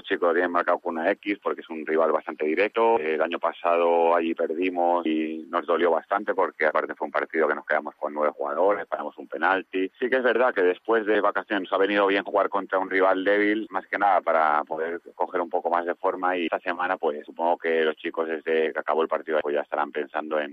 los chicos tienen marcado con una X porque es un rival bastante directo. El año pasado allí perdimos y nos dolió bastante porque aparte fue un partido que nos quedamos con nueve jugadores, paramos un penalti. Sí que es verdad que después de vacaciones nos ha venido bien jugar contra un rival débil, más que nada para poder coger un poco más de forma y esta semana pues supongo que los chicos desde que acabó el partido pues ya estarán pensando en